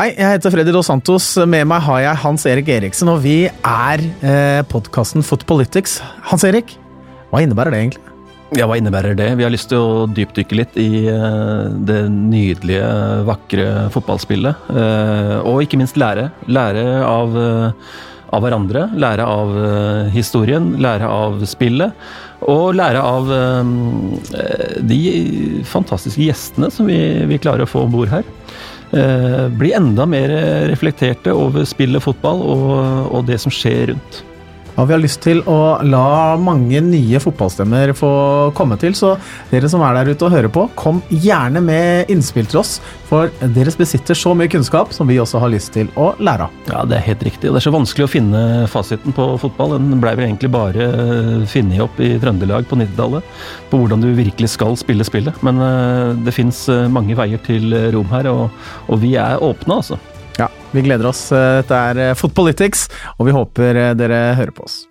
Hei, jeg heter Freddy Dos Santos. Med meg har jeg Hans Erik Eriksen, og vi er eh, podkasten Footpolitics. Hans Erik, hva innebærer det egentlig? Ja, hva innebærer det? Vi har lyst til å dypdykke litt i eh, det nydelige, vakre fotballspillet. Eh, og ikke minst lære. Lære av, uh, av hverandre. Lære av historien. Lære av spillet. Og lære av de fantastiske gjestene som vi, vi klarer å få om bord her. Eh, bli enda mer reflekterte over spillet fotball og, og det som skjer rundt. Og vi har lyst til å la mange nye fotballstemmer få komme til, så dere som er der ute og hører på, kom gjerne med innspill til oss, for dere besitter så mye kunnskap som vi også har lyst til å lære av. Ja, det er helt riktig. Og det er så vanskelig å finne fasiten på fotball. Den blei vel egentlig bare funnet opp i Trøndelag på 90-tallet, på hvordan du virkelig skal spille spillet. Men eh, det fins eh, mange veier til rom her, og, og vi er åpne, altså. Ja, vi gleder oss. Dette er Fotpolitics, og vi håper dere hører på oss.